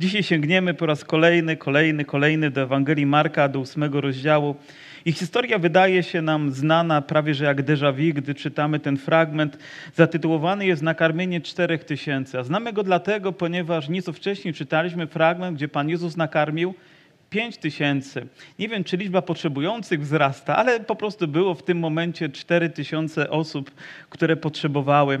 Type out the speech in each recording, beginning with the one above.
Dzisiaj sięgniemy po raz kolejny, kolejny, kolejny do Ewangelii Marka, do ósmego rozdziału. I historia wydaje się nam znana prawie że jak déjà vu, gdy czytamy ten fragment. Zatytułowany jest Nakarmienie czterech tysięcy. A znamy go dlatego, ponieważ nieco wcześniej czytaliśmy fragment, gdzie Pan Jezus nakarmił pięć tysięcy. Nie wiem, czy liczba potrzebujących wzrasta, ale po prostu było w tym momencie cztery tysiące osób, które potrzebowały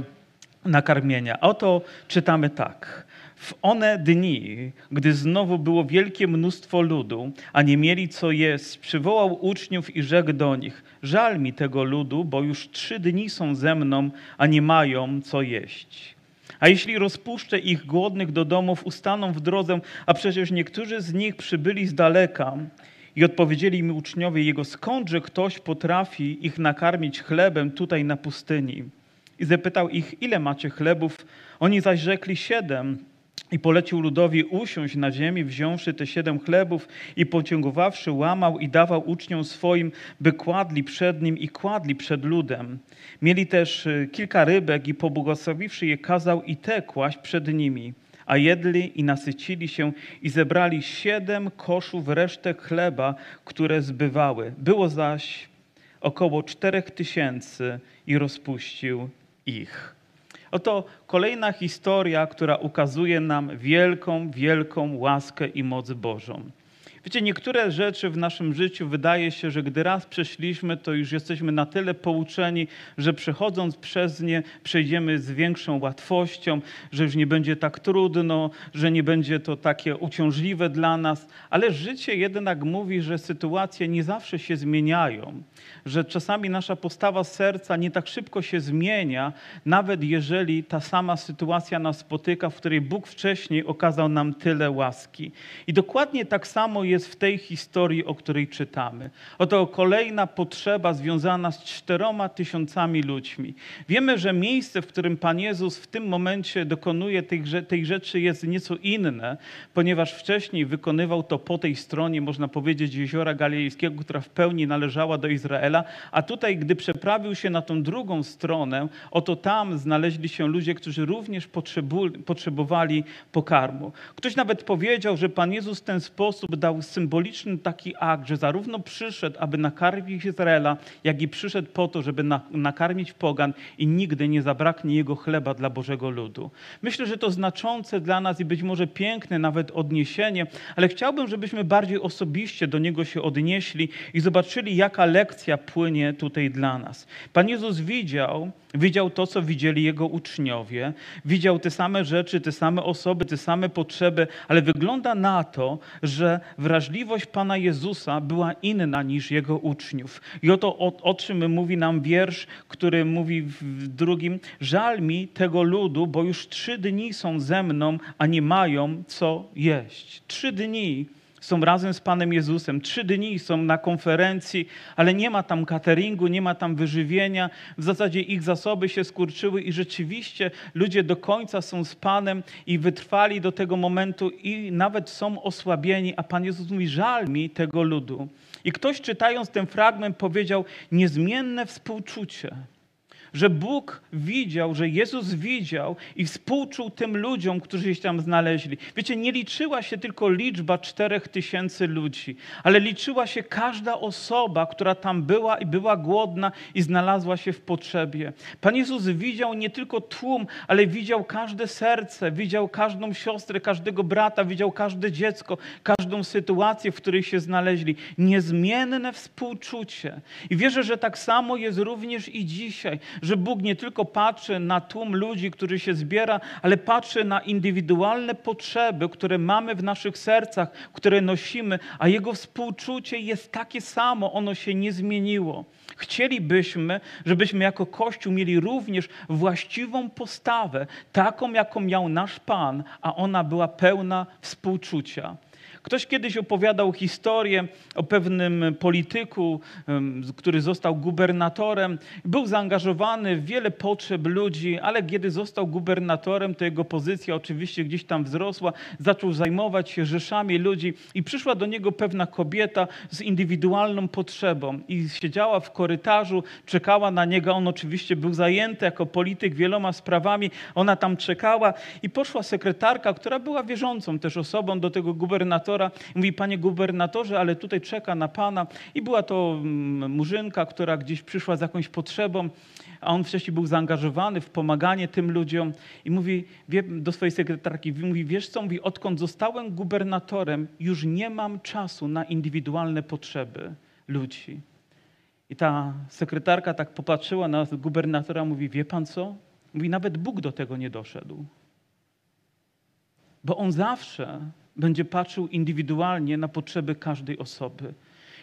nakarmienia. Oto czytamy tak. W one dni, gdy znowu było wielkie mnóstwo ludu, a nie mieli co jeść, przywołał uczniów i rzekł do nich: Żal mi tego ludu, bo już trzy dni są ze mną, a nie mają co jeść. A jeśli rozpuszczę ich głodnych do domów, ustaną w drodze, a przecież niektórzy z nich przybyli z daleka. I odpowiedzieli mi uczniowie jego, skądże ktoś potrafi ich nakarmić chlebem tutaj na pustyni? I zapytał ich, ile macie chlebów? Oni zaś rzekli siedem. I polecił ludowi usiąść na ziemi, wziąwszy te siedem chlebów i pociągowawszy, łamał i dawał uczniom swoim, by kładli przed nim i kładli przed ludem. Mieli też y, kilka rybek i pobłogosławiwszy je, kazał i te kłaść przed nimi. A jedli i nasycili się i zebrali siedem koszów resztek chleba, które zbywały. Było zaś około czterech tysięcy i rozpuścił ich. Oto kolejna historia, która ukazuje nam wielką, wielką łaskę i moc Bożą. Wiecie, niektóre rzeczy w naszym życiu wydaje się, że gdy raz przeszliśmy, to już jesteśmy na tyle pouczeni, że przechodząc przez nie przejdziemy z większą łatwością, że już nie będzie tak trudno, że nie będzie to takie uciążliwe dla nas, ale życie jednak mówi, że sytuacje nie zawsze się zmieniają, że czasami nasza postawa serca nie tak szybko się zmienia, nawet jeżeli ta sama sytuacja nas spotyka, w której Bóg wcześniej okazał nam tyle łaski. I dokładnie tak samo jest w tej historii, o której czytamy. Oto kolejna potrzeba związana z czteroma tysiącami ludźmi. Wiemy, że miejsce, w którym Pan Jezus w tym momencie dokonuje tej, tej rzeczy jest nieco inne, ponieważ wcześniej wykonywał to po tej stronie, można powiedzieć, jeziora Galilejskiego, która w pełni należała do Izraela, a tutaj, gdy przeprawił się na tą drugą stronę, oto tam znaleźli się ludzie, którzy również potrzebowali pokarmu. Ktoś nawet powiedział, że Pan Jezus w ten sposób dał symboliczny taki akt, że zarówno przyszedł, aby nakarmić Izraela, jak i przyszedł po to, żeby na, nakarmić pogan i nigdy nie zabraknie jego chleba dla Bożego ludu. Myślę, że to znaczące dla nas i być może piękne nawet odniesienie, ale chciałbym, żebyśmy bardziej osobiście do niego się odnieśli i zobaczyli, jaka lekcja płynie tutaj dla nas. Pan Jezus widział, Widział to, co widzieli jego uczniowie, widział te same rzeczy, te same osoby, te same potrzeby, ale wygląda na to, że wrażliwość Pana Jezusa była inna niż jego uczniów. I oto o, o czym mówi nam wiersz, który mówi w drugim: Żal mi tego ludu, bo już trzy dni są ze mną, a nie mają co jeść. Trzy dni są razem z Panem Jezusem. Trzy dni są na konferencji, ale nie ma tam cateringu, nie ma tam wyżywienia. W zasadzie ich zasoby się skurczyły i rzeczywiście ludzie do końca są z Panem i wytrwali do tego momentu i nawet są osłabieni, a Pan Jezus mówi, żal mi tego ludu. I ktoś czytając ten fragment powiedział, niezmienne współczucie że Bóg widział, że Jezus widział i współczuł tym ludziom, którzy się tam znaleźli. Wiecie, nie liczyła się tylko liczba czterech tysięcy ludzi, ale liczyła się każda osoba, która tam była i była głodna i znalazła się w potrzebie. Pan Jezus widział nie tylko tłum, ale widział każde serce, widział każdą siostrę, każdego brata, widział każde dziecko, każdą sytuację, w której się znaleźli. Niezmienne współczucie. I wierzę, że tak samo jest również i dzisiaj, że Bóg nie tylko patrzy na tłum ludzi, który się zbiera, ale patrzy na indywidualne potrzeby, które mamy w naszych sercach, które nosimy, a Jego współczucie jest takie samo, ono się nie zmieniło. Chcielibyśmy, żebyśmy jako Kościół mieli również właściwą postawę, taką, jaką miał nasz Pan, a ona była pełna współczucia. Ktoś kiedyś opowiadał historię o pewnym polityku, który został gubernatorem. Był zaangażowany w wiele potrzeb ludzi, ale kiedy został gubernatorem, to jego pozycja oczywiście gdzieś tam wzrosła. Zaczął zajmować się rzeszami ludzi i przyszła do niego pewna kobieta z indywidualną potrzebą i siedziała w korytarzu, czekała na niego. On oczywiście był zajęty jako polityk wieloma sprawami. Ona tam czekała i poszła sekretarka, która była wierzącą też osobą do tego gubernatora. Mówi, panie gubernatorze, ale tutaj czeka na pana. I była to mm, murzynka, która gdzieś przyszła z jakąś potrzebą, a on wcześniej był zaangażowany w pomaganie tym ludziom. I mówi wie, do swojej sekretarki, mówi, wiesz co, mówi, odkąd zostałem gubernatorem, już nie mam czasu na indywidualne potrzeby ludzi. I ta sekretarka tak popatrzyła na gubernatora, mówi, wie pan co? Mówi, nawet Bóg do tego nie doszedł. Bo On zawsze będzie patrzył indywidualnie na potrzeby każdej osoby.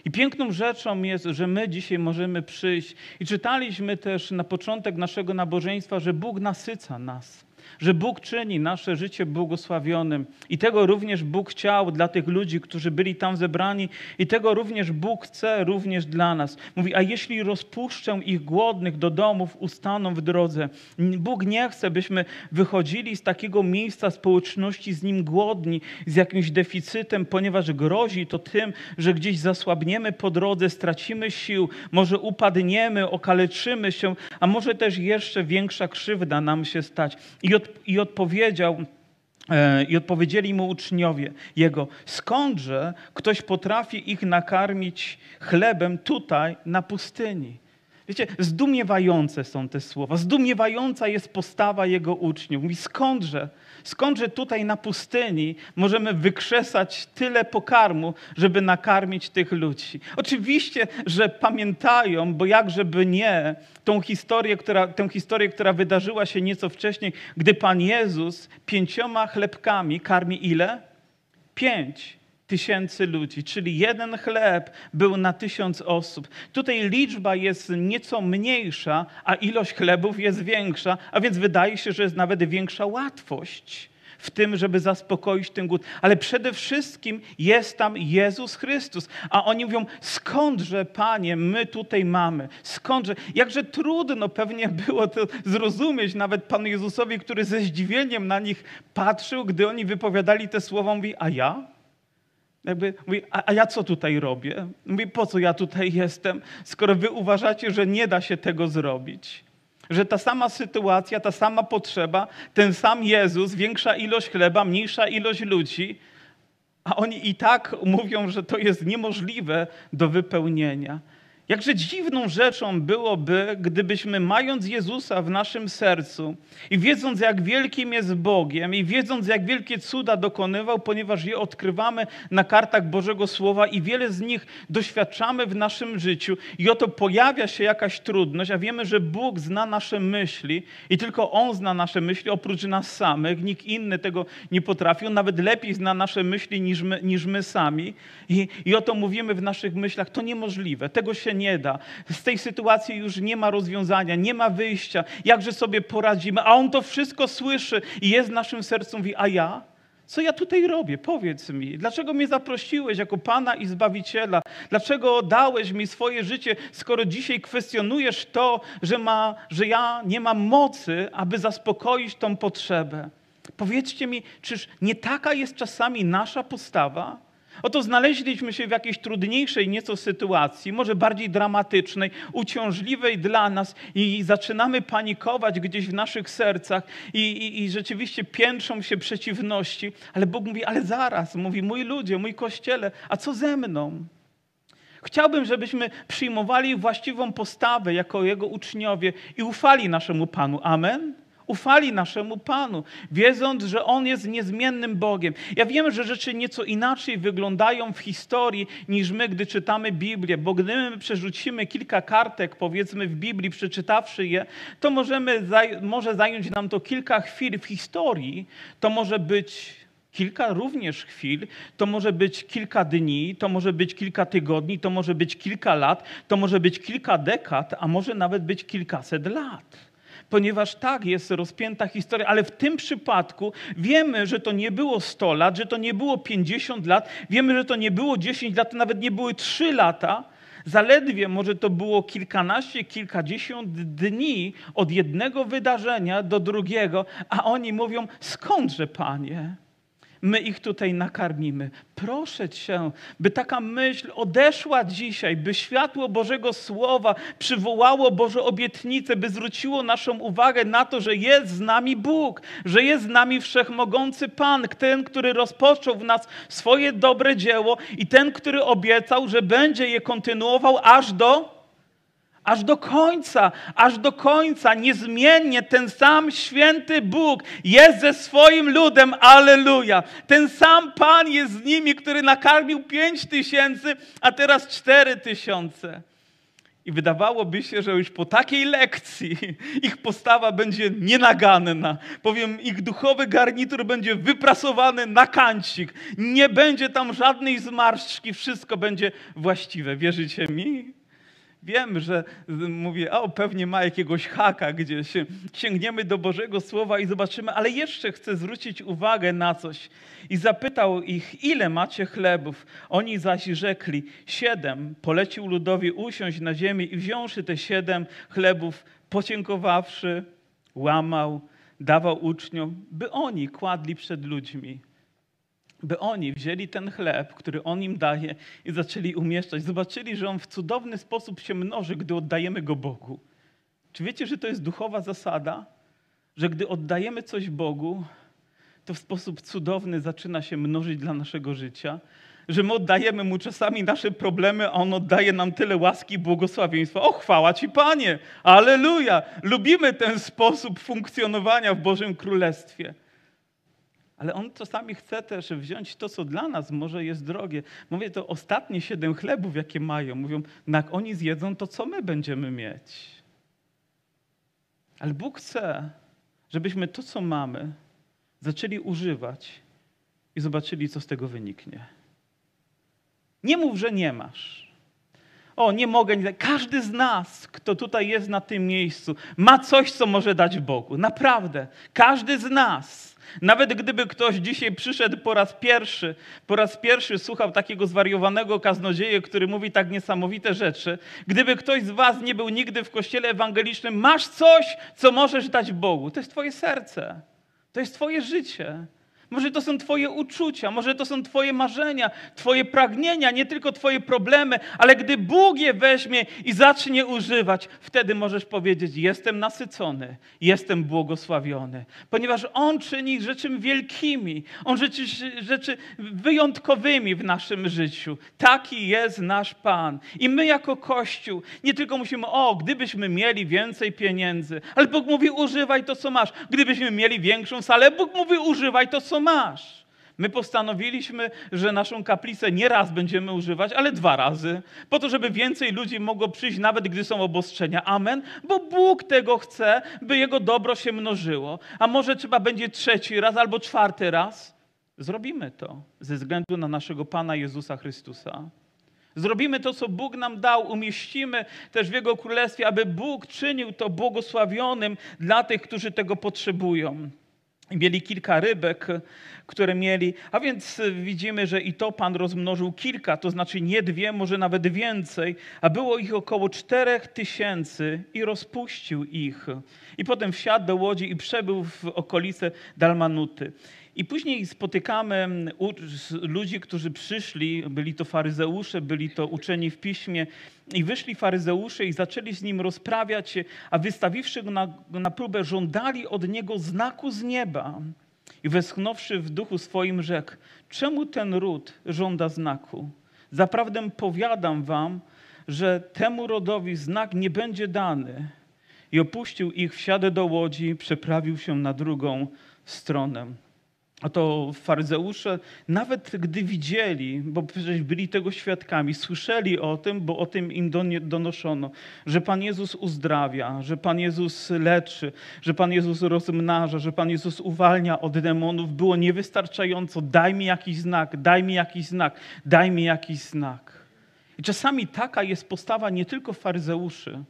I piękną rzeczą jest, że my dzisiaj możemy przyjść i czytaliśmy też na początek naszego nabożeństwa, że Bóg nasyca nas że Bóg czyni nasze życie błogosławionym. I tego również Bóg chciał dla tych ludzi, którzy byli tam zebrani, i tego również Bóg chce również dla nas. Mówi, a jeśli rozpuszczę ich głodnych do domów, ustaną w drodze. Bóg nie chce, byśmy wychodzili z takiego miejsca społeczności z Nim głodni, z jakimś deficytem, ponieważ grozi to tym, że gdzieś zasłabniemy po drodze, stracimy sił, może upadniemy, okaleczymy się, a może też jeszcze większa krzywda nam się stać. I od i odpowiedział, e, i odpowiedzieli mu uczniowie jego, skądże ktoś potrafi ich nakarmić chlebem tutaj na pustyni? Wiecie, zdumiewające są te słowa, zdumiewająca jest postawa jego uczniów. Mówi, skądże Skądże tutaj na pustyni możemy wykrzesać tyle pokarmu, żeby nakarmić tych ludzi? Oczywiście, że pamiętają, bo jakżeby nie, tą historię, która, tę historię, która wydarzyła się nieco wcześniej, gdy Pan Jezus pięcioma chlebkami karmi ile? Pięć tysięcy ludzi, czyli jeden chleb był na tysiąc osób. Tutaj liczba jest nieco mniejsza, a ilość chlebów jest większa, a więc wydaje się, że jest nawet większa łatwość w tym, żeby zaspokoić ten głód. Ale przede wszystkim jest tam Jezus Chrystus. A oni mówią, skądże, Panie, my tutaj mamy? Skądże? Jakże trudno pewnie było to zrozumieć nawet Panu Jezusowi, który ze zdziwieniem na nich patrzył, gdy oni wypowiadali te słowa, mówi, a ja? Jakby mówi, a, a, ja co tutaj robię? Mówi, po co ja tutaj jestem, skoro wy uważacie, że nie da się tego zrobić? Że ta sama sytuacja, ta sama potrzeba, ten sam Jezus, większa ilość chleba, mniejsza ilość ludzi, a oni i tak mówią, że to jest niemożliwe do wypełnienia. Jakże dziwną rzeczą byłoby, gdybyśmy mając Jezusa w naszym sercu i wiedząc, jak wielkim jest Bogiem i wiedząc, jak wielkie cuda dokonywał, ponieważ je odkrywamy na kartach Bożego Słowa i wiele z nich doświadczamy w naszym życiu i oto pojawia się jakaś trudność, a wiemy, że Bóg zna nasze myśli i tylko On zna nasze myśli oprócz nas samych, nikt inny tego nie potrafi, On nawet lepiej zna nasze myśli niż my, niż my sami. I, i oto mówimy w naszych myślach, to niemożliwe, tego się nie da. Z tej sytuacji już nie ma rozwiązania, nie ma wyjścia. Jakże sobie poradzimy? A on to wszystko słyszy i jest w naszym sercu, mówi, a ja? Co ja tutaj robię? Powiedz mi, dlaczego mnie zaprosiłeś jako Pana i Zbawiciela? Dlaczego dałeś mi swoje życie, skoro dzisiaj kwestionujesz to, że, ma, że ja nie mam mocy, aby zaspokoić tą potrzebę? Powiedzcie mi, czyż nie taka jest czasami nasza postawa? Oto znaleźliśmy się w jakiejś trudniejszej nieco sytuacji, może bardziej dramatycznej, uciążliwej dla nas i zaczynamy panikować gdzieś w naszych sercach i, i, i rzeczywiście piętrzą się przeciwności, ale Bóg mówi, ale zaraz, mówi, mój ludzie, mój Kościele, a co ze mną? Chciałbym, żebyśmy przyjmowali właściwą postawę jako Jego uczniowie i ufali naszemu Panu. Amen? Ufali naszemu Panu, wiedząc, że On jest niezmiennym Bogiem. Ja wiem, że rzeczy nieco inaczej wyglądają w historii niż my, gdy czytamy Biblię, bo gdy my przerzucimy kilka kartek, powiedzmy w Biblii, przeczytawszy je, to możemy, może zająć nam to kilka chwil w historii, to może być kilka również chwil, to może być kilka dni, to może być kilka tygodni, to może być kilka lat, to może być kilka dekad, a może nawet być kilkaset lat. Ponieważ tak jest rozpięta historia, ale w tym przypadku wiemy, że to nie było 100 lat, że to nie było 50 lat, wiemy, że to nie było 10 lat, to nawet nie były 3 lata. Zaledwie może to było kilkanaście, kilkadziesiąt dni od jednego wydarzenia do drugiego, a oni mówią: Skądże, panie? My ich tutaj nakarmimy. Proszę Cię, by taka myśl odeszła dzisiaj, by światło Bożego Słowa przywołało Boże obietnice, by zwróciło naszą uwagę na to, że jest z nami Bóg, że jest z nami wszechmogący Pan, ten, który rozpoczął w nas swoje dobre dzieło i ten, który obiecał, że będzie je kontynuował aż do aż do końca, aż do końca, niezmiennie ten sam święty Bóg jest ze swoim ludem, aleluja. Ten sam Pan jest z nimi, który nakarmił pięć tysięcy, a teraz cztery tysiące. I wydawałoby się, że już po takiej lekcji ich postawa będzie nienaganna. Powiem, ich duchowy garnitur będzie wyprasowany na kancik. Nie będzie tam żadnej zmarszczki, wszystko będzie właściwe. Wierzycie mi? Wiem, że mówię, o pewnie ma jakiegoś haka gdzieś. Sięgniemy do Bożego Słowa i zobaczymy, ale jeszcze chcę zwrócić uwagę na coś. I zapytał ich, ile macie chlebów? Oni zaś rzekli, siedem. Polecił ludowi usiąść na ziemię i wziąwszy te siedem chlebów, podziękowawszy, łamał, dawał uczniom, by oni kładli przed ludźmi by oni wzięli ten chleb, który on im daje i zaczęli umieszczać. Zobaczyli, że on w cudowny sposób się mnoży, gdy oddajemy go Bogu. Czy wiecie, że to jest duchowa zasada? Że gdy oddajemy coś Bogu, to w sposób cudowny zaczyna się mnożyć dla naszego życia. Że my oddajemy mu czasami nasze problemy, a on oddaje nam tyle łaski i błogosławieństwa. O, chwała Ci, Panie! Aleluja! Lubimy ten sposób funkcjonowania w Bożym Królestwie. Ale on czasami chce też wziąć to, co dla nas może jest drogie. Mówię, to ostatnie siedem chlebów, jakie mają. Mówią, jak oni zjedzą, to co my będziemy mieć? Ale Bóg chce, żebyśmy to, co mamy, zaczęli używać i zobaczyli, co z tego wyniknie. Nie mów, że nie masz. O, nie mogę. Nie. Każdy z nas, kto tutaj jest na tym miejscu, ma coś, co może dać Bogu. Naprawdę. Każdy z nas. Nawet gdyby ktoś dzisiaj przyszedł po raz pierwszy, po raz pierwszy słuchał takiego zwariowanego kaznodzieje, który mówi tak niesamowite rzeczy, gdyby ktoś z was nie był nigdy w kościele ewangelicznym, masz coś, co możesz dać Bogu. To jest twoje serce. To jest twoje życie. Może to są Twoje uczucia, może to są Twoje marzenia, Twoje pragnienia, nie tylko Twoje problemy, ale gdy Bóg je weźmie i zacznie używać, wtedy możesz powiedzieć: Jestem nasycony, jestem błogosławiony, ponieważ On czyni rzeczy wielkimi, On rzeczy, rzeczy wyjątkowymi w naszym życiu. Taki jest nasz Pan. I my, jako Kościół, nie tylko musimy, o, gdybyśmy mieli więcej pieniędzy, ale Bóg mówi: Używaj to, co masz. Gdybyśmy mieli większą salę, Bóg mówi: Używaj to, co masz. My postanowiliśmy, że naszą kaplicę nie raz będziemy używać, ale dwa razy, po to, żeby więcej ludzi mogło przyjść, nawet gdy są obostrzenia. Amen. Bo Bóg tego chce, by Jego dobro się mnożyło. A może trzeba będzie trzeci raz albo czwarty raz? Zrobimy to ze względu na naszego Pana Jezusa Chrystusa. Zrobimy to, co Bóg nam dał, umieścimy też w Jego Królestwie, aby Bóg czynił to błogosławionym dla tych, którzy tego potrzebują. Mieli kilka rybek, które mieli, a więc widzimy, że i to Pan rozmnożył kilka, to znaczy nie dwie, może nawet więcej, a było ich około czterech tysięcy i rozpuścił ich. I potem wsiadł do łodzi i przebył w okolice Dalmanuty. I później spotykamy ludzi, którzy przyszli, byli to faryzeusze, byli to uczeni w piśmie, i wyszli faryzeusze i zaczęli z nim rozprawiać a wystawiwszy go na, na próbę, żądali od niego znaku z nieba. I westchnąwszy w duchu swoim, rzekł: Czemu ten ród żąda znaku? Zaprawdę powiadam wam, że temu rodowi znak nie będzie dany. I opuścił ich, wsiadł do łodzi, przeprawił się na drugą stronę. A to faryzeusze, nawet gdy widzieli, bo przecież byli tego świadkami, słyszeli o tym, bo o tym im donoszono, że Pan Jezus uzdrawia, że Pan Jezus leczy, że Pan Jezus rozmnaża, że Pan Jezus uwalnia od demonów, było niewystarczająco. Daj mi jakiś znak, daj mi jakiś znak, daj mi jakiś znak. I czasami taka jest postawa nie tylko faryzeuszy,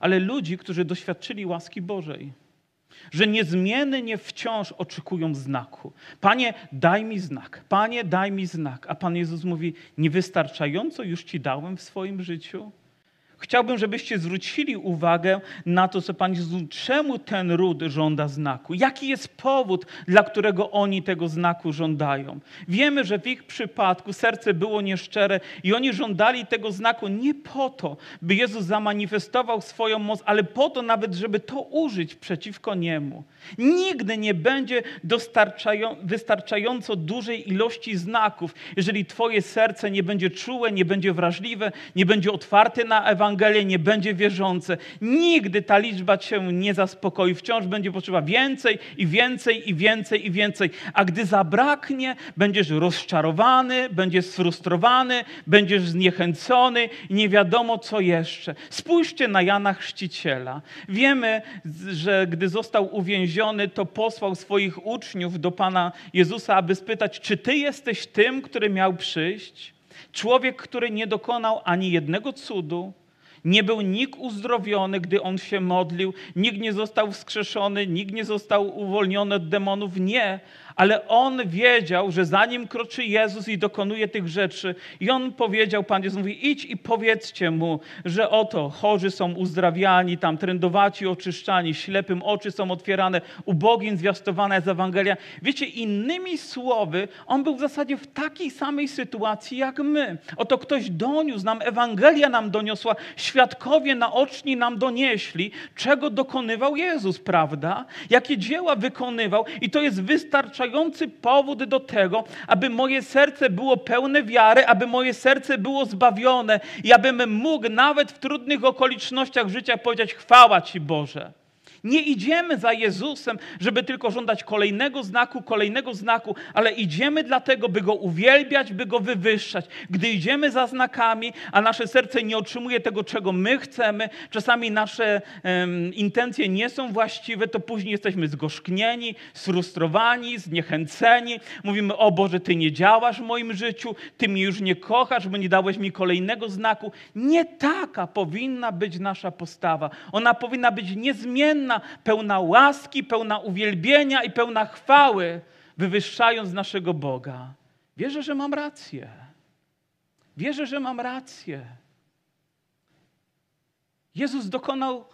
ale ludzi, którzy doświadczyli łaski Bożej. Że niezmiennie wciąż oczekują znaku. Panie, daj mi znak. Panie, daj mi znak. A Pan Jezus mówi: Niewystarczająco już Ci dałem w swoim życiu? Chciałbym, żebyście zwrócili uwagę na to, co Pan Jezus, czemu ten ród żąda znaku. Jaki jest powód, dla którego oni tego znaku żądają. Wiemy, że w ich przypadku serce było nieszczere i oni żądali tego znaku nie po to, by Jezus zamanifestował swoją moc, ale po to nawet, żeby to użyć przeciwko Niemu. Nigdy nie będzie wystarczająco dużej ilości znaków, jeżeli Twoje serce nie będzie czułe, nie będzie wrażliwe, nie będzie otwarte na Ewangelię, nie będzie wierzące. Nigdy ta liczba Cię nie zaspokoi. Wciąż będzie potrzeba więcej i więcej i więcej i więcej. A gdy zabraknie, będziesz rozczarowany, będziesz sfrustrowany, będziesz zniechęcony nie wiadomo co jeszcze. Spójrzcie na Jana Chrzciciela. Wiemy, że gdy został uwięziony, to posłał swoich uczniów do Pana Jezusa, aby spytać, czy Ty jesteś tym, który miał przyjść? Człowiek, który nie dokonał ani jednego cudu, nie był nikt uzdrowiony, gdy on się modlił, nikt nie został wskrzeszony, nikt nie został uwolniony od demonów. Nie, ale on wiedział, że zanim kroczy Jezus i dokonuje tych rzeczy, i on powiedział, Pan Jezus mówi, idź i powiedzcie mu, że oto chorzy są uzdrawiani, tam trędowaci oczyszczani, ślepym oczy są otwierane, ubogim zwiastowana jest Ewangelia. Wiecie, innymi słowy, on był w zasadzie w takiej samej sytuacji jak my. Oto ktoś doniósł nam, Ewangelia nam doniosła, świadkowie naoczni nam donieśli, czego dokonywał Jezus, prawda? Jakie dzieła wykonywał i to jest wystarczające wystarczający powód do tego, aby moje serce było pełne wiary, aby moje serce było zbawione i abym mógł nawet w trudnych okolicznościach życia powiedzieć: Chwała Ci Boże. Nie idziemy za Jezusem, żeby tylko żądać kolejnego znaku, kolejnego znaku, ale idziemy dlatego, by Go uwielbiać, by Go wywyższać. Gdy idziemy za znakami, a nasze serce nie otrzymuje tego, czego my chcemy, czasami nasze um, intencje nie są właściwe, to później jesteśmy zgorzknieni, sfrustrowani, zniechęceni. Mówimy, o Boże, Ty nie działasz w moim życiu, Ty mnie już nie kochasz, bo nie dałeś mi kolejnego znaku. Nie taka powinna być nasza postawa. Ona powinna być niezmienna pełna, pełna łaski, pełna uwielbienia i pełna chwały, wywyższając naszego Boga. Wierzę, że mam rację. Wierzę, że mam rację. Jezus dokonał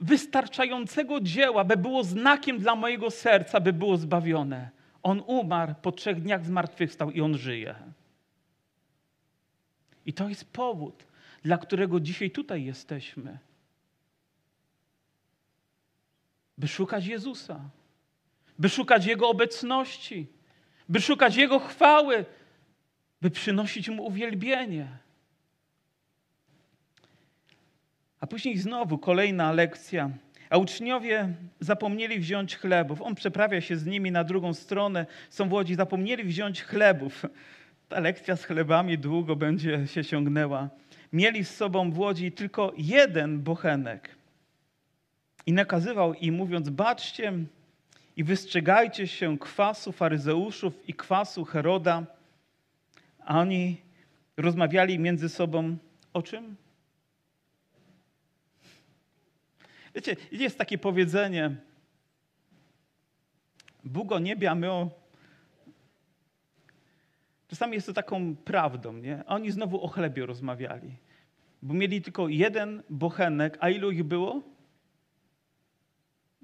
wystarczającego dzieła, by było znakiem dla mojego serca, by było zbawione. On umarł, po trzech dniach zmartwychwstał i on żyje. I to jest powód, dla którego dzisiaj tutaj jesteśmy. By szukać Jezusa, by szukać Jego obecności, by szukać Jego chwały, by przynosić Mu uwielbienie. A później znowu kolejna lekcja. A uczniowie zapomnieli wziąć chlebów. On przeprawia się z nimi na drugą stronę. Są w łodzi, zapomnieli wziąć chlebów. Ta lekcja z chlebami długo będzie się ciągnęła. Mieli z sobą w łodzi tylko jeden bochenek i nakazywał im, mówiąc: Baczcie i wystrzegajcie się kwasu faryzeuszów i kwasu Heroda. A oni rozmawiali między sobą o czym? Wiecie, jest takie powiedzenie: Bóg o niebie, a my o. Czasami jest to taką prawdą, nie? Oni znowu o chlebie rozmawiali. Bo mieli tylko jeden bochenek, a ilu ich było?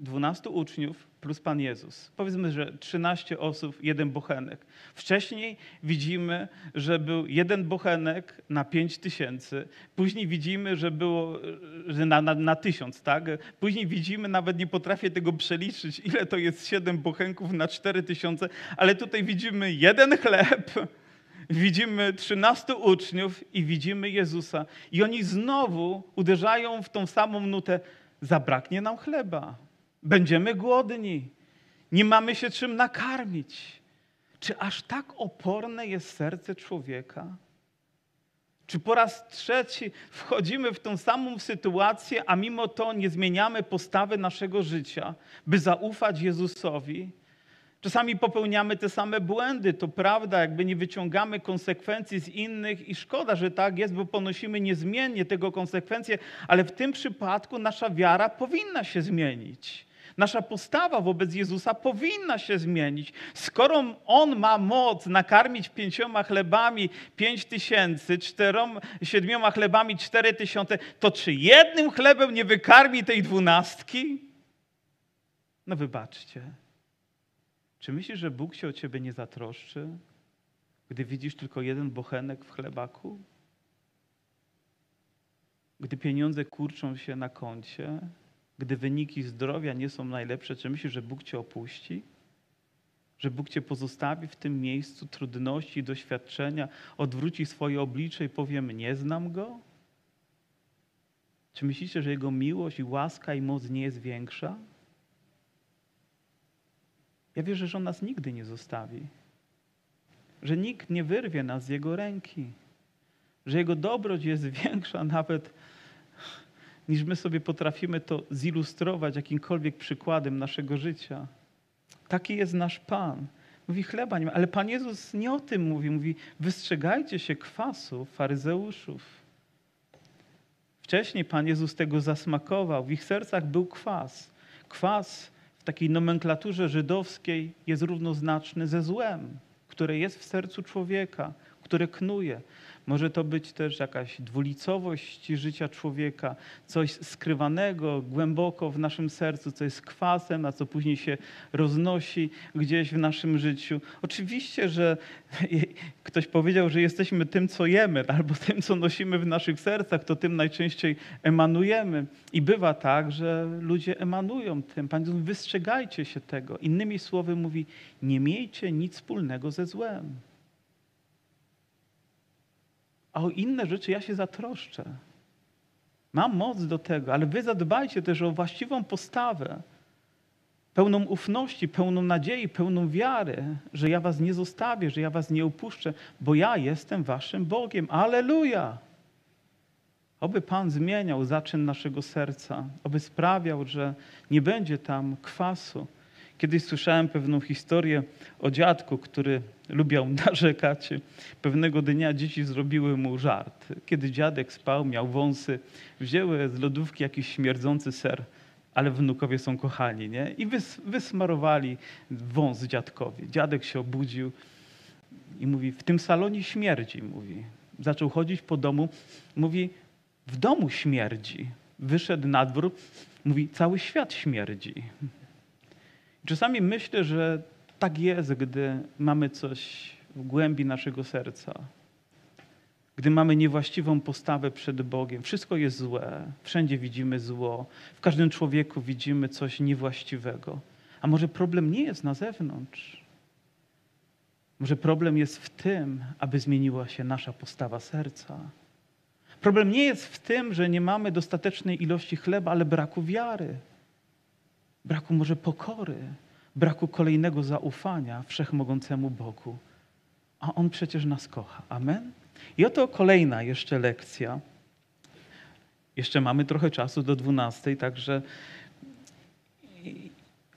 12 uczniów plus Pan Jezus. Powiedzmy, że 13 osób, jeden bochenek. Wcześniej widzimy, że był jeden bochenek na 5 tysięcy. Później widzimy, że było że na, na, na tysiąc, tak? Później widzimy, nawet nie potrafię tego przeliczyć, ile to jest 7 bochenków na 4 tysiące, ale tutaj widzimy jeden chleb, widzimy 13 uczniów i widzimy Jezusa. I oni znowu uderzają w tą samą nutę. Zabraknie nam chleba. Będziemy głodni. Nie mamy się czym nakarmić. Czy aż tak oporne jest serce człowieka? Czy po raz trzeci wchodzimy w tą samą sytuację, a mimo to nie zmieniamy postawy naszego życia, by zaufać Jezusowi? Czasami popełniamy te same błędy, to prawda, jakby nie wyciągamy konsekwencji z innych i szkoda, że tak jest, bo ponosimy niezmiennie tego konsekwencje, ale w tym przypadku nasza wiara powinna się zmienić. Nasza postawa wobec Jezusa powinna się zmienić. Skoro On ma moc nakarmić pięcioma chlebami pięć tysięcy, czteroma, siedmioma chlebami cztery tysiące, to czy jednym chlebem nie wykarmi tej dwunastki? No wybaczcie. Czy myślisz, że Bóg się o ciebie nie zatroszczy, gdy widzisz tylko jeden bochenek w chlebaku? Gdy pieniądze kurczą się na koncie, gdy wyniki zdrowia nie są najlepsze, czy myślisz, że Bóg cię opuści? Że Bóg cię pozostawi w tym miejscu trudności, doświadczenia, odwróci swoje oblicze i powiem: Nie znam go? Czy myślicie, że Jego miłość i łaska i moc nie jest większa? Ja wierzę, że On nas nigdy nie zostawi. Że nikt nie wyrwie nas z Jego ręki. Że Jego dobroć jest większa nawet niż my sobie potrafimy to zilustrować jakimkolwiek przykładem naszego życia. Taki jest nasz Pan. Mówi, chleba nie ma. Ale Pan Jezus nie o tym mówi. Mówi, wystrzegajcie się kwasu faryzeuszów. Wcześniej Pan Jezus tego zasmakował. W ich sercach był kwas. Kwas w takiej nomenklaturze żydowskiej jest równoznaczny ze złem, które jest w sercu człowieka, które knuje. Może to być też jakaś dwulicowość życia człowieka, coś skrywanego głęboko w naszym sercu, co jest kwasem, a co później się roznosi gdzieś w naszym życiu. Oczywiście, że ktoś powiedział, że jesteśmy tym, co jemy, albo tym, co nosimy w naszych sercach, to tym najczęściej emanujemy. I bywa tak, że ludzie emanują tym. Pan mówi, wystrzegajcie się tego. Innymi słowy mówi, nie miejcie nic wspólnego ze złem a o inne rzeczy ja się zatroszczę. Mam moc do tego, ale wy zadbajcie też o właściwą postawę, pełną ufności, pełną nadziei, pełną wiary, że ja was nie zostawię, że ja was nie opuszczę, bo ja jestem waszym Bogiem. Aleluja! Oby Pan zmieniał zaczyn naszego serca, oby sprawiał, że nie będzie tam kwasu, Kiedyś słyszałem pewną historię o dziadku, który lubiał narzekać. Pewnego dnia dzieci zrobiły mu żart. Kiedy dziadek spał, miał wąsy, wzięły z lodówki jakiś śmierdzący ser, ale wnukowie są kochani, nie? I wys wysmarowali wąs dziadkowi. Dziadek się obudził i mówi, w tym salonie śmierdzi, mówi. Zaczął chodzić po domu, mówi, w domu śmierdzi. Wyszedł na dwór, mówi, cały świat śmierdzi. Czasami myślę, że tak jest, gdy mamy coś w głębi naszego serca. Gdy mamy niewłaściwą postawę przed Bogiem, wszystko jest złe, wszędzie widzimy zło, w każdym człowieku widzimy coś niewłaściwego. A może problem nie jest na zewnątrz? Może problem jest w tym, aby zmieniła się nasza postawa serca. Problem nie jest w tym, że nie mamy dostatecznej ilości chleba, ale braku wiary braku może pokory, braku kolejnego zaufania wszechmogącemu Bogu. A On przecież nas kocha. Amen? I oto kolejna jeszcze lekcja. Jeszcze mamy trochę czasu do dwunastej, także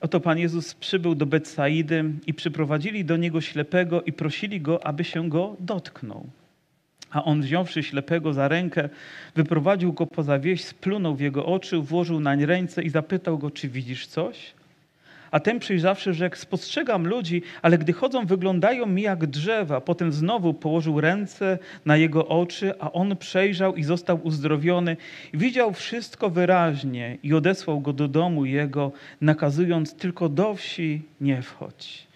oto Pan Jezus przybył do Betsaidy i przyprowadzili do Niego ślepego i prosili Go, aby się Go dotknął. A on wziąwszy ślepego za rękę, wyprowadził go poza wieś, splunął w jego oczy, włożył nań ręce i zapytał go, czy widzisz coś? A ten przyjrzawszy rzekł, spostrzegam ludzi, ale gdy chodzą, wyglądają mi jak drzewa. Potem znowu położył ręce na jego oczy, a on przejrzał i został uzdrowiony. Widział wszystko wyraźnie i odesłał go do domu jego, nakazując tylko do wsi nie wchodź.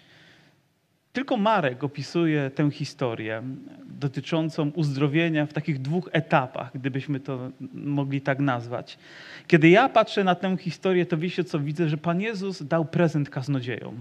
Tylko Marek opisuje tę historię dotyczącą uzdrowienia w takich dwóch etapach, gdybyśmy to mogli tak nazwać. Kiedy ja patrzę na tę historię, to wiecie co widzę, że Pan Jezus dał prezent kaznodziejom.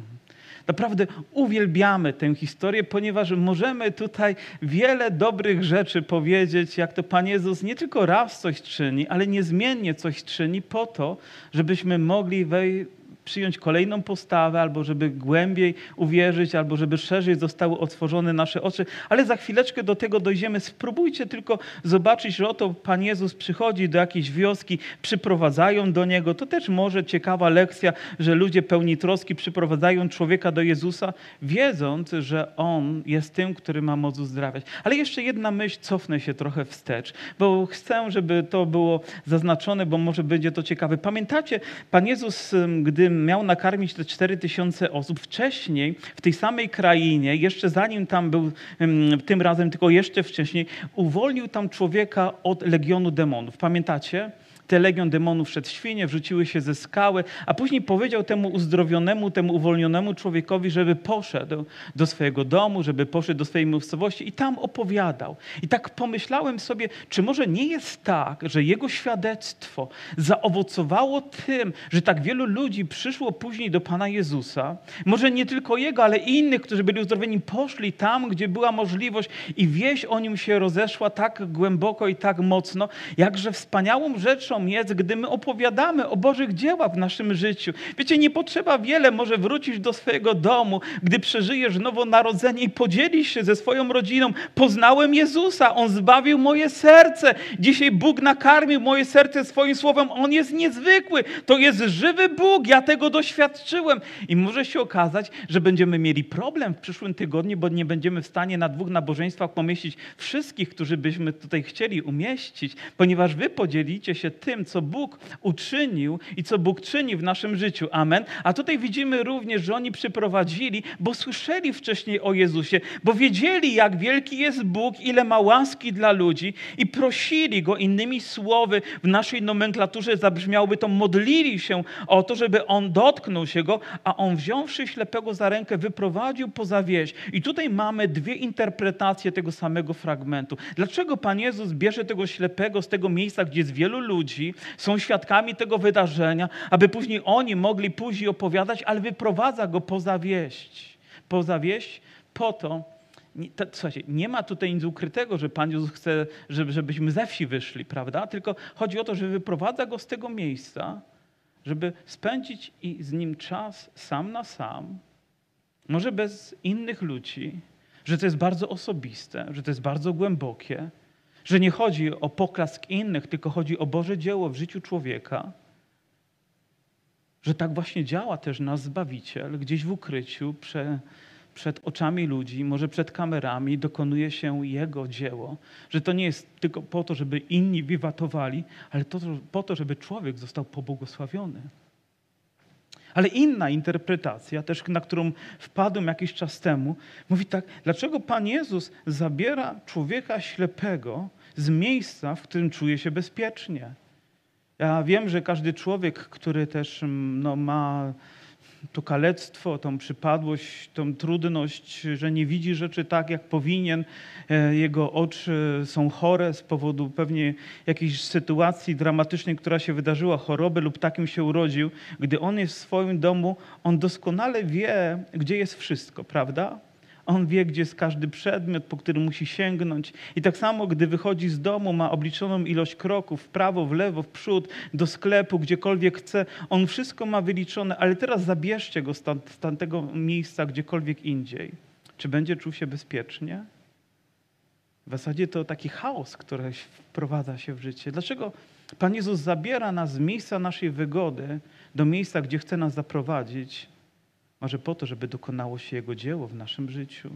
Naprawdę uwielbiamy tę historię, ponieważ możemy tutaj wiele dobrych rzeczy powiedzieć, jak to Pan Jezus nie tylko raz coś czyni, ale niezmiennie coś czyni po to, żebyśmy mogli wej przyjąć kolejną postawę, albo żeby głębiej uwierzyć, albo żeby szerzej zostały otworzone nasze oczy. Ale za chwileczkę do tego dojdziemy. Spróbujcie tylko zobaczyć, że oto Pan Jezus przychodzi do jakiejś wioski, przyprowadzają do Niego. To też może ciekawa lekcja, że ludzie pełni troski przyprowadzają człowieka do Jezusa, wiedząc, że On jest tym, który ma moc uzdrawiać. Ale jeszcze jedna myśl, cofnę się trochę wstecz, bo chcę, żeby to było zaznaczone, bo może będzie to ciekawe. Pamiętacie, Pan Jezus, gdy miał nakarmić te cztery tysiące osób, wcześniej w tej samej krainie, jeszcze zanim tam był tym razem, tylko jeszcze wcześniej, uwolnił tam człowieka od legionu demonów. Pamiętacie? Te legion demonów szedł świnie, wrzuciły się ze skały, a później powiedział temu uzdrowionemu, temu uwolnionemu człowiekowi, żeby poszedł do swojego domu, żeby poszedł do swojej miejscowości i tam opowiadał. I tak pomyślałem sobie, czy może nie jest tak, że jego świadectwo zaowocowało tym, że tak wielu ludzi przyszło później do Pana Jezusa, może nie tylko jego, ale i innych, którzy byli uzdrowieni, poszli tam, gdzie była możliwość i wieść o nim się rozeszła tak głęboko i tak mocno, jakże wspaniałą rzeczą jest, gdy my opowiadamy o Bożych dziełach w naszym życiu. Wiecie, nie potrzeba wiele, może wrócić do swojego domu, gdy przeżyjesz nowonarodzenie i podzielisz się ze swoją rodziną. Poznałem Jezusa, On zbawił moje serce. Dzisiaj Bóg nakarmił moje serce swoim słowem. On jest niezwykły. To jest żywy Bóg. Ja tego doświadczyłem. I może się okazać, że będziemy mieli problem w przyszłym tygodniu, bo nie będziemy w stanie na dwóch nabożeństwach pomieścić wszystkich, którzy byśmy tutaj chcieli umieścić, ponieważ wy podzielicie się tym, co Bóg uczynił i co Bóg czyni w naszym życiu. Amen. A tutaj widzimy również, że oni przyprowadzili, bo słyszeli wcześniej o Jezusie, bo wiedzieli, jak wielki jest Bóg, ile ma łaski dla ludzi i prosili Go innymi słowy w naszej nomenklaturze zabrzmiałoby to, modlili się o to, żeby On dotknął się Go, a On wziąwszy ślepego za rękę, wyprowadził poza wieś. I tutaj mamy dwie interpretacje tego samego fragmentu. Dlaczego Pan Jezus bierze tego ślepego z tego miejsca, gdzie jest wielu ludzi, ludzi są świadkami tego wydarzenia, aby później oni mogli później opowiadać, ale wyprowadza go poza wieść. Poza wieść po to, to, słuchajcie, nie ma tutaj nic ukrytego, że Pan Jezus chce, żeby, żebyśmy ze wsi wyszli, prawda? Tylko chodzi o to, że wyprowadza go z tego miejsca, żeby spędzić i z nim czas sam na sam, może bez innych ludzi, że to jest bardzo osobiste, że to jest bardzo głębokie, że nie chodzi o poklask innych, tylko chodzi o Boże dzieło w życiu człowieka. Że tak właśnie działa też nasz Zbawiciel, gdzieś w ukryciu, prze, przed oczami ludzi, może przed kamerami, dokonuje się Jego dzieło. Że to nie jest tylko po to, żeby inni wiwatowali, ale to, po to, żeby człowiek został pobłogosławiony. Ale inna interpretacja, też na którą wpadłem jakiś czas temu, mówi tak, dlaczego Pan Jezus zabiera człowieka ślepego z miejsca, w którym czuje się bezpiecznie? Ja wiem, że każdy człowiek, który też mm, no, ma to kalectwo, tą przypadłość, tą trudność, że nie widzi rzeczy tak, jak powinien. E, jego oczy są chore z powodu pewnie jakiejś sytuacji dramatycznej, która się wydarzyła, choroby lub takim się urodził. Gdy on jest w swoim domu, on doskonale wie, gdzie jest wszystko, prawda? On wie, gdzie jest każdy przedmiot, po który musi sięgnąć. I tak samo, gdy wychodzi z domu, ma obliczoną ilość kroków w prawo, w lewo, w przód, do sklepu, gdziekolwiek chce. On wszystko ma wyliczone, ale teraz zabierzcie go z, tamtego miejsca, gdziekolwiek indziej. Czy będzie czuł się bezpiecznie? W zasadzie to taki chaos, który wprowadza się w życie. Dlaczego Pan Jezus zabiera nas z miejsca naszej wygody do miejsca, gdzie chce nas zaprowadzić? Może po to, żeby dokonało się Jego dzieło w naszym życiu.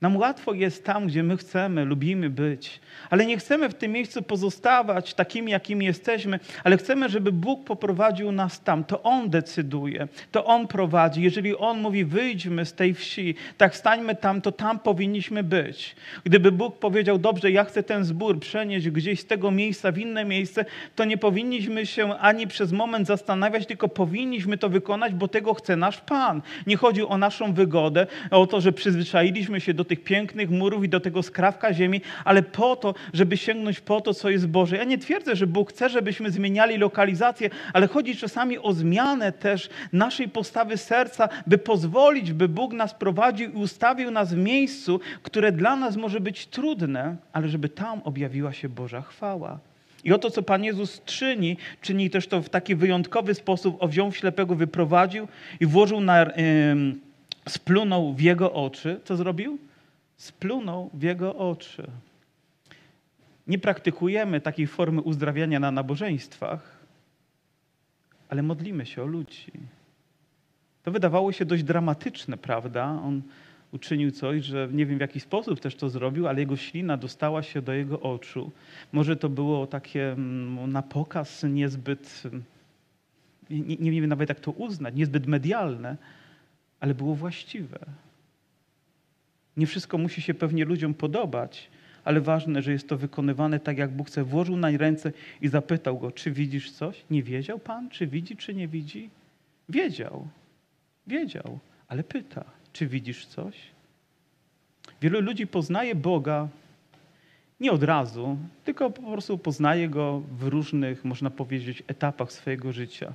Nam łatwo jest tam, gdzie my chcemy, lubimy być, ale nie chcemy w tym miejscu pozostawać takimi, jakimi jesteśmy, ale chcemy, żeby Bóg poprowadził nas tam. To On decyduje, to On prowadzi. Jeżeli On mówi, wyjdźmy z tej wsi, tak stańmy tam, to tam powinniśmy być. Gdyby Bóg powiedział, dobrze, ja chcę ten zbór przenieść gdzieś z tego miejsca w inne miejsce, to nie powinniśmy się ani przez moment zastanawiać, tylko powinniśmy to wykonać, bo tego chce nasz Pan. Nie chodzi o naszą wygodę, o to, że przyzwyczailiśmy się do tych pięknych murów i do tego skrawka ziemi, ale po to, żeby sięgnąć po to, co jest Boże. Ja nie twierdzę, że Bóg chce, żebyśmy zmieniali lokalizację, ale chodzi czasami o zmianę też naszej postawy serca, by pozwolić, by Bóg nas prowadził i ustawił nas w miejscu, które dla nas może być trudne, ale żeby tam objawiła się Boża chwała. I oto, co Pan Jezus czyni, czyni też to w taki wyjątkowy sposób. O wziął ślepego, wyprowadził i włożył na, yy, splunął w jego oczy. Co zrobił? Splunął w jego oczy. Nie praktykujemy takiej formy uzdrawiania na nabożeństwach, ale modlimy się o ludzi. To wydawało się dość dramatyczne, prawda? On uczynił coś, że nie wiem w jaki sposób też to zrobił, ale jego ślina dostała się do jego oczu. Może to było takie mm, na pokaz niezbyt, nie, nie wiem nawet jak to uznać, niezbyt medialne, ale było właściwe. Nie wszystko musi się pewnie ludziom podobać, ale ważne, że jest to wykonywane tak, jak Bóg chce. Włożył na ręce i zapytał go, czy widzisz coś? Nie wiedział Pan, czy widzi, czy nie widzi? Wiedział, wiedział, ale pyta, czy widzisz coś? Wielu ludzi poznaje Boga nie od razu, tylko po prostu poznaje Go w różnych, można powiedzieć, etapach swojego życia.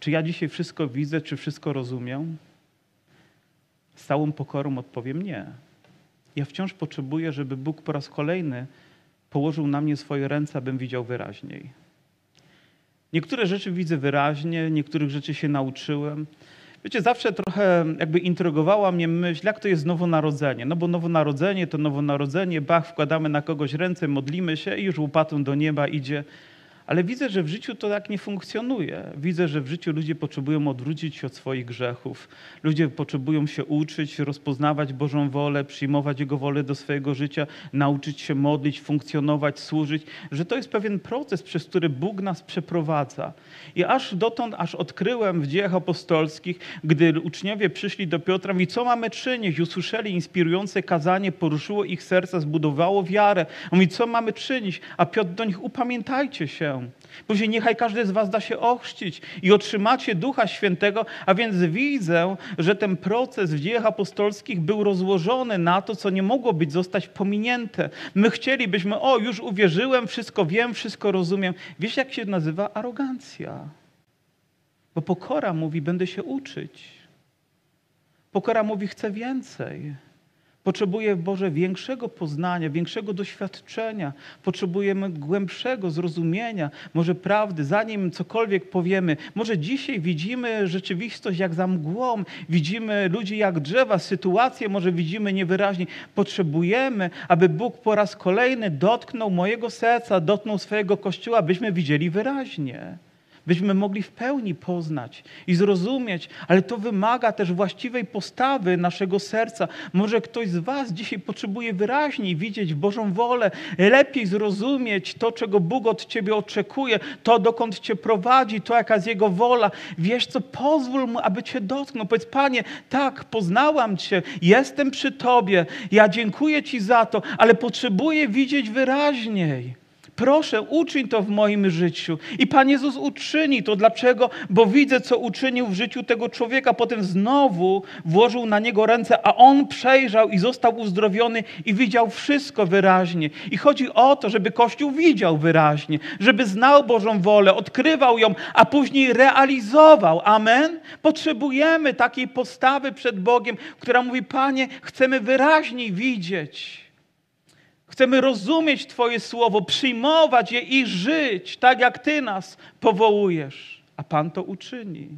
Czy ja dzisiaj wszystko widzę, czy wszystko rozumiem? Z całą pokorą odpowiem nie. Ja wciąż potrzebuję, żeby Bóg po raz kolejny położył na mnie swoje ręce, abym widział wyraźniej. Niektóre rzeczy widzę wyraźnie, niektórych rzeczy się nauczyłem. Wiecie, zawsze trochę jakby intrygowała mnie myśl, jak to jest nowonarodzenie. No bo nowonarodzenie to nowonarodzenie, bach, wkładamy na kogoś ręce, modlimy się i już łopatą do nieba idzie ale widzę, że w życiu to tak nie funkcjonuje. Widzę, że w życiu ludzie potrzebują odwrócić się od swoich grzechów. Ludzie potrzebują się uczyć, rozpoznawać Bożą wolę, przyjmować Jego wolę do swojego życia, nauczyć się modlić, funkcjonować, służyć. Że to jest pewien proces, przez który Bóg nas przeprowadza. I aż dotąd, aż odkryłem w dziejach apostolskich, gdy uczniowie przyszli do Piotra i co mamy czynić? Usłyszeli inspirujące kazanie, poruszyło ich serca, zbudowało wiarę. Mówi, co mamy czynić? A Piotr do nich, upamiętajcie się. Później niechaj każdy z was da się ochrzcić i otrzymacie Ducha Świętego, a więc widzę, że ten proces w dziejach apostolskich był rozłożony na to, co nie mogło być zostać pominięte. My chcielibyśmy, o już uwierzyłem, wszystko wiem, wszystko rozumiem. Wiesz jak się nazywa arogancja? Bo pokora mówi, będę się uczyć. Pokora mówi, chcę więcej. Potrzebuje Boże większego poznania, większego doświadczenia. Potrzebujemy głębszego zrozumienia, może prawdy, zanim cokolwiek powiemy. Może dzisiaj widzimy rzeczywistość jak za mgłą, widzimy ludzi jak drzewa, sytuację może widzimy niewyraźnie. Potrzebujemy, aby Bóg po raz kolejny dotknął mojego serca, dotknął swojego kościoła, byśmy widzieli wyraźnie byśmy mogli w pełni poznać i zrozumieć, ale to wymaga też właściwej postawy naszego serca. Może ktoś z Was dzisiaj potrzebuje wyraźniej widzieć Bożą wolę, lepiej zrozumieć to, czego Bóg od Ciebie oczekuje, to, dokąd Cię prowadzi, to, jaka jest Jego wola. Wiesz co, pozwól Mu, aby Cię dotknął. Powiedz, Panie, tak, poznałam Cię, jestem przy Tobie, ja dziękuję Ci za to, ale potrzebuję widzieć wyraźniej. Proszę, uczyń to w moim życiu. I Pan Jezus uczyni to. Dlaczego? Bo widzę, co uczynił w życiu tego człowieka. Potem znowu włożył na niego ręce, a on przejrzał i został uzdrowiony i widział wszystko wyraźnie. I chodzi o to, żeby Kościół widział wyraźnie, żeby znał Bożą wolę, odkrywał ją, a później realizował. Amen? Potrzebujemy takiej postawy przed Bogiem, która mówi: Panie, chcemy wyraźniej widzieć. Chcemy rozumieć Twoje słowo, przyjmować je i żyć tak, jak Ty nas powołujesz. A Pan to uczyni.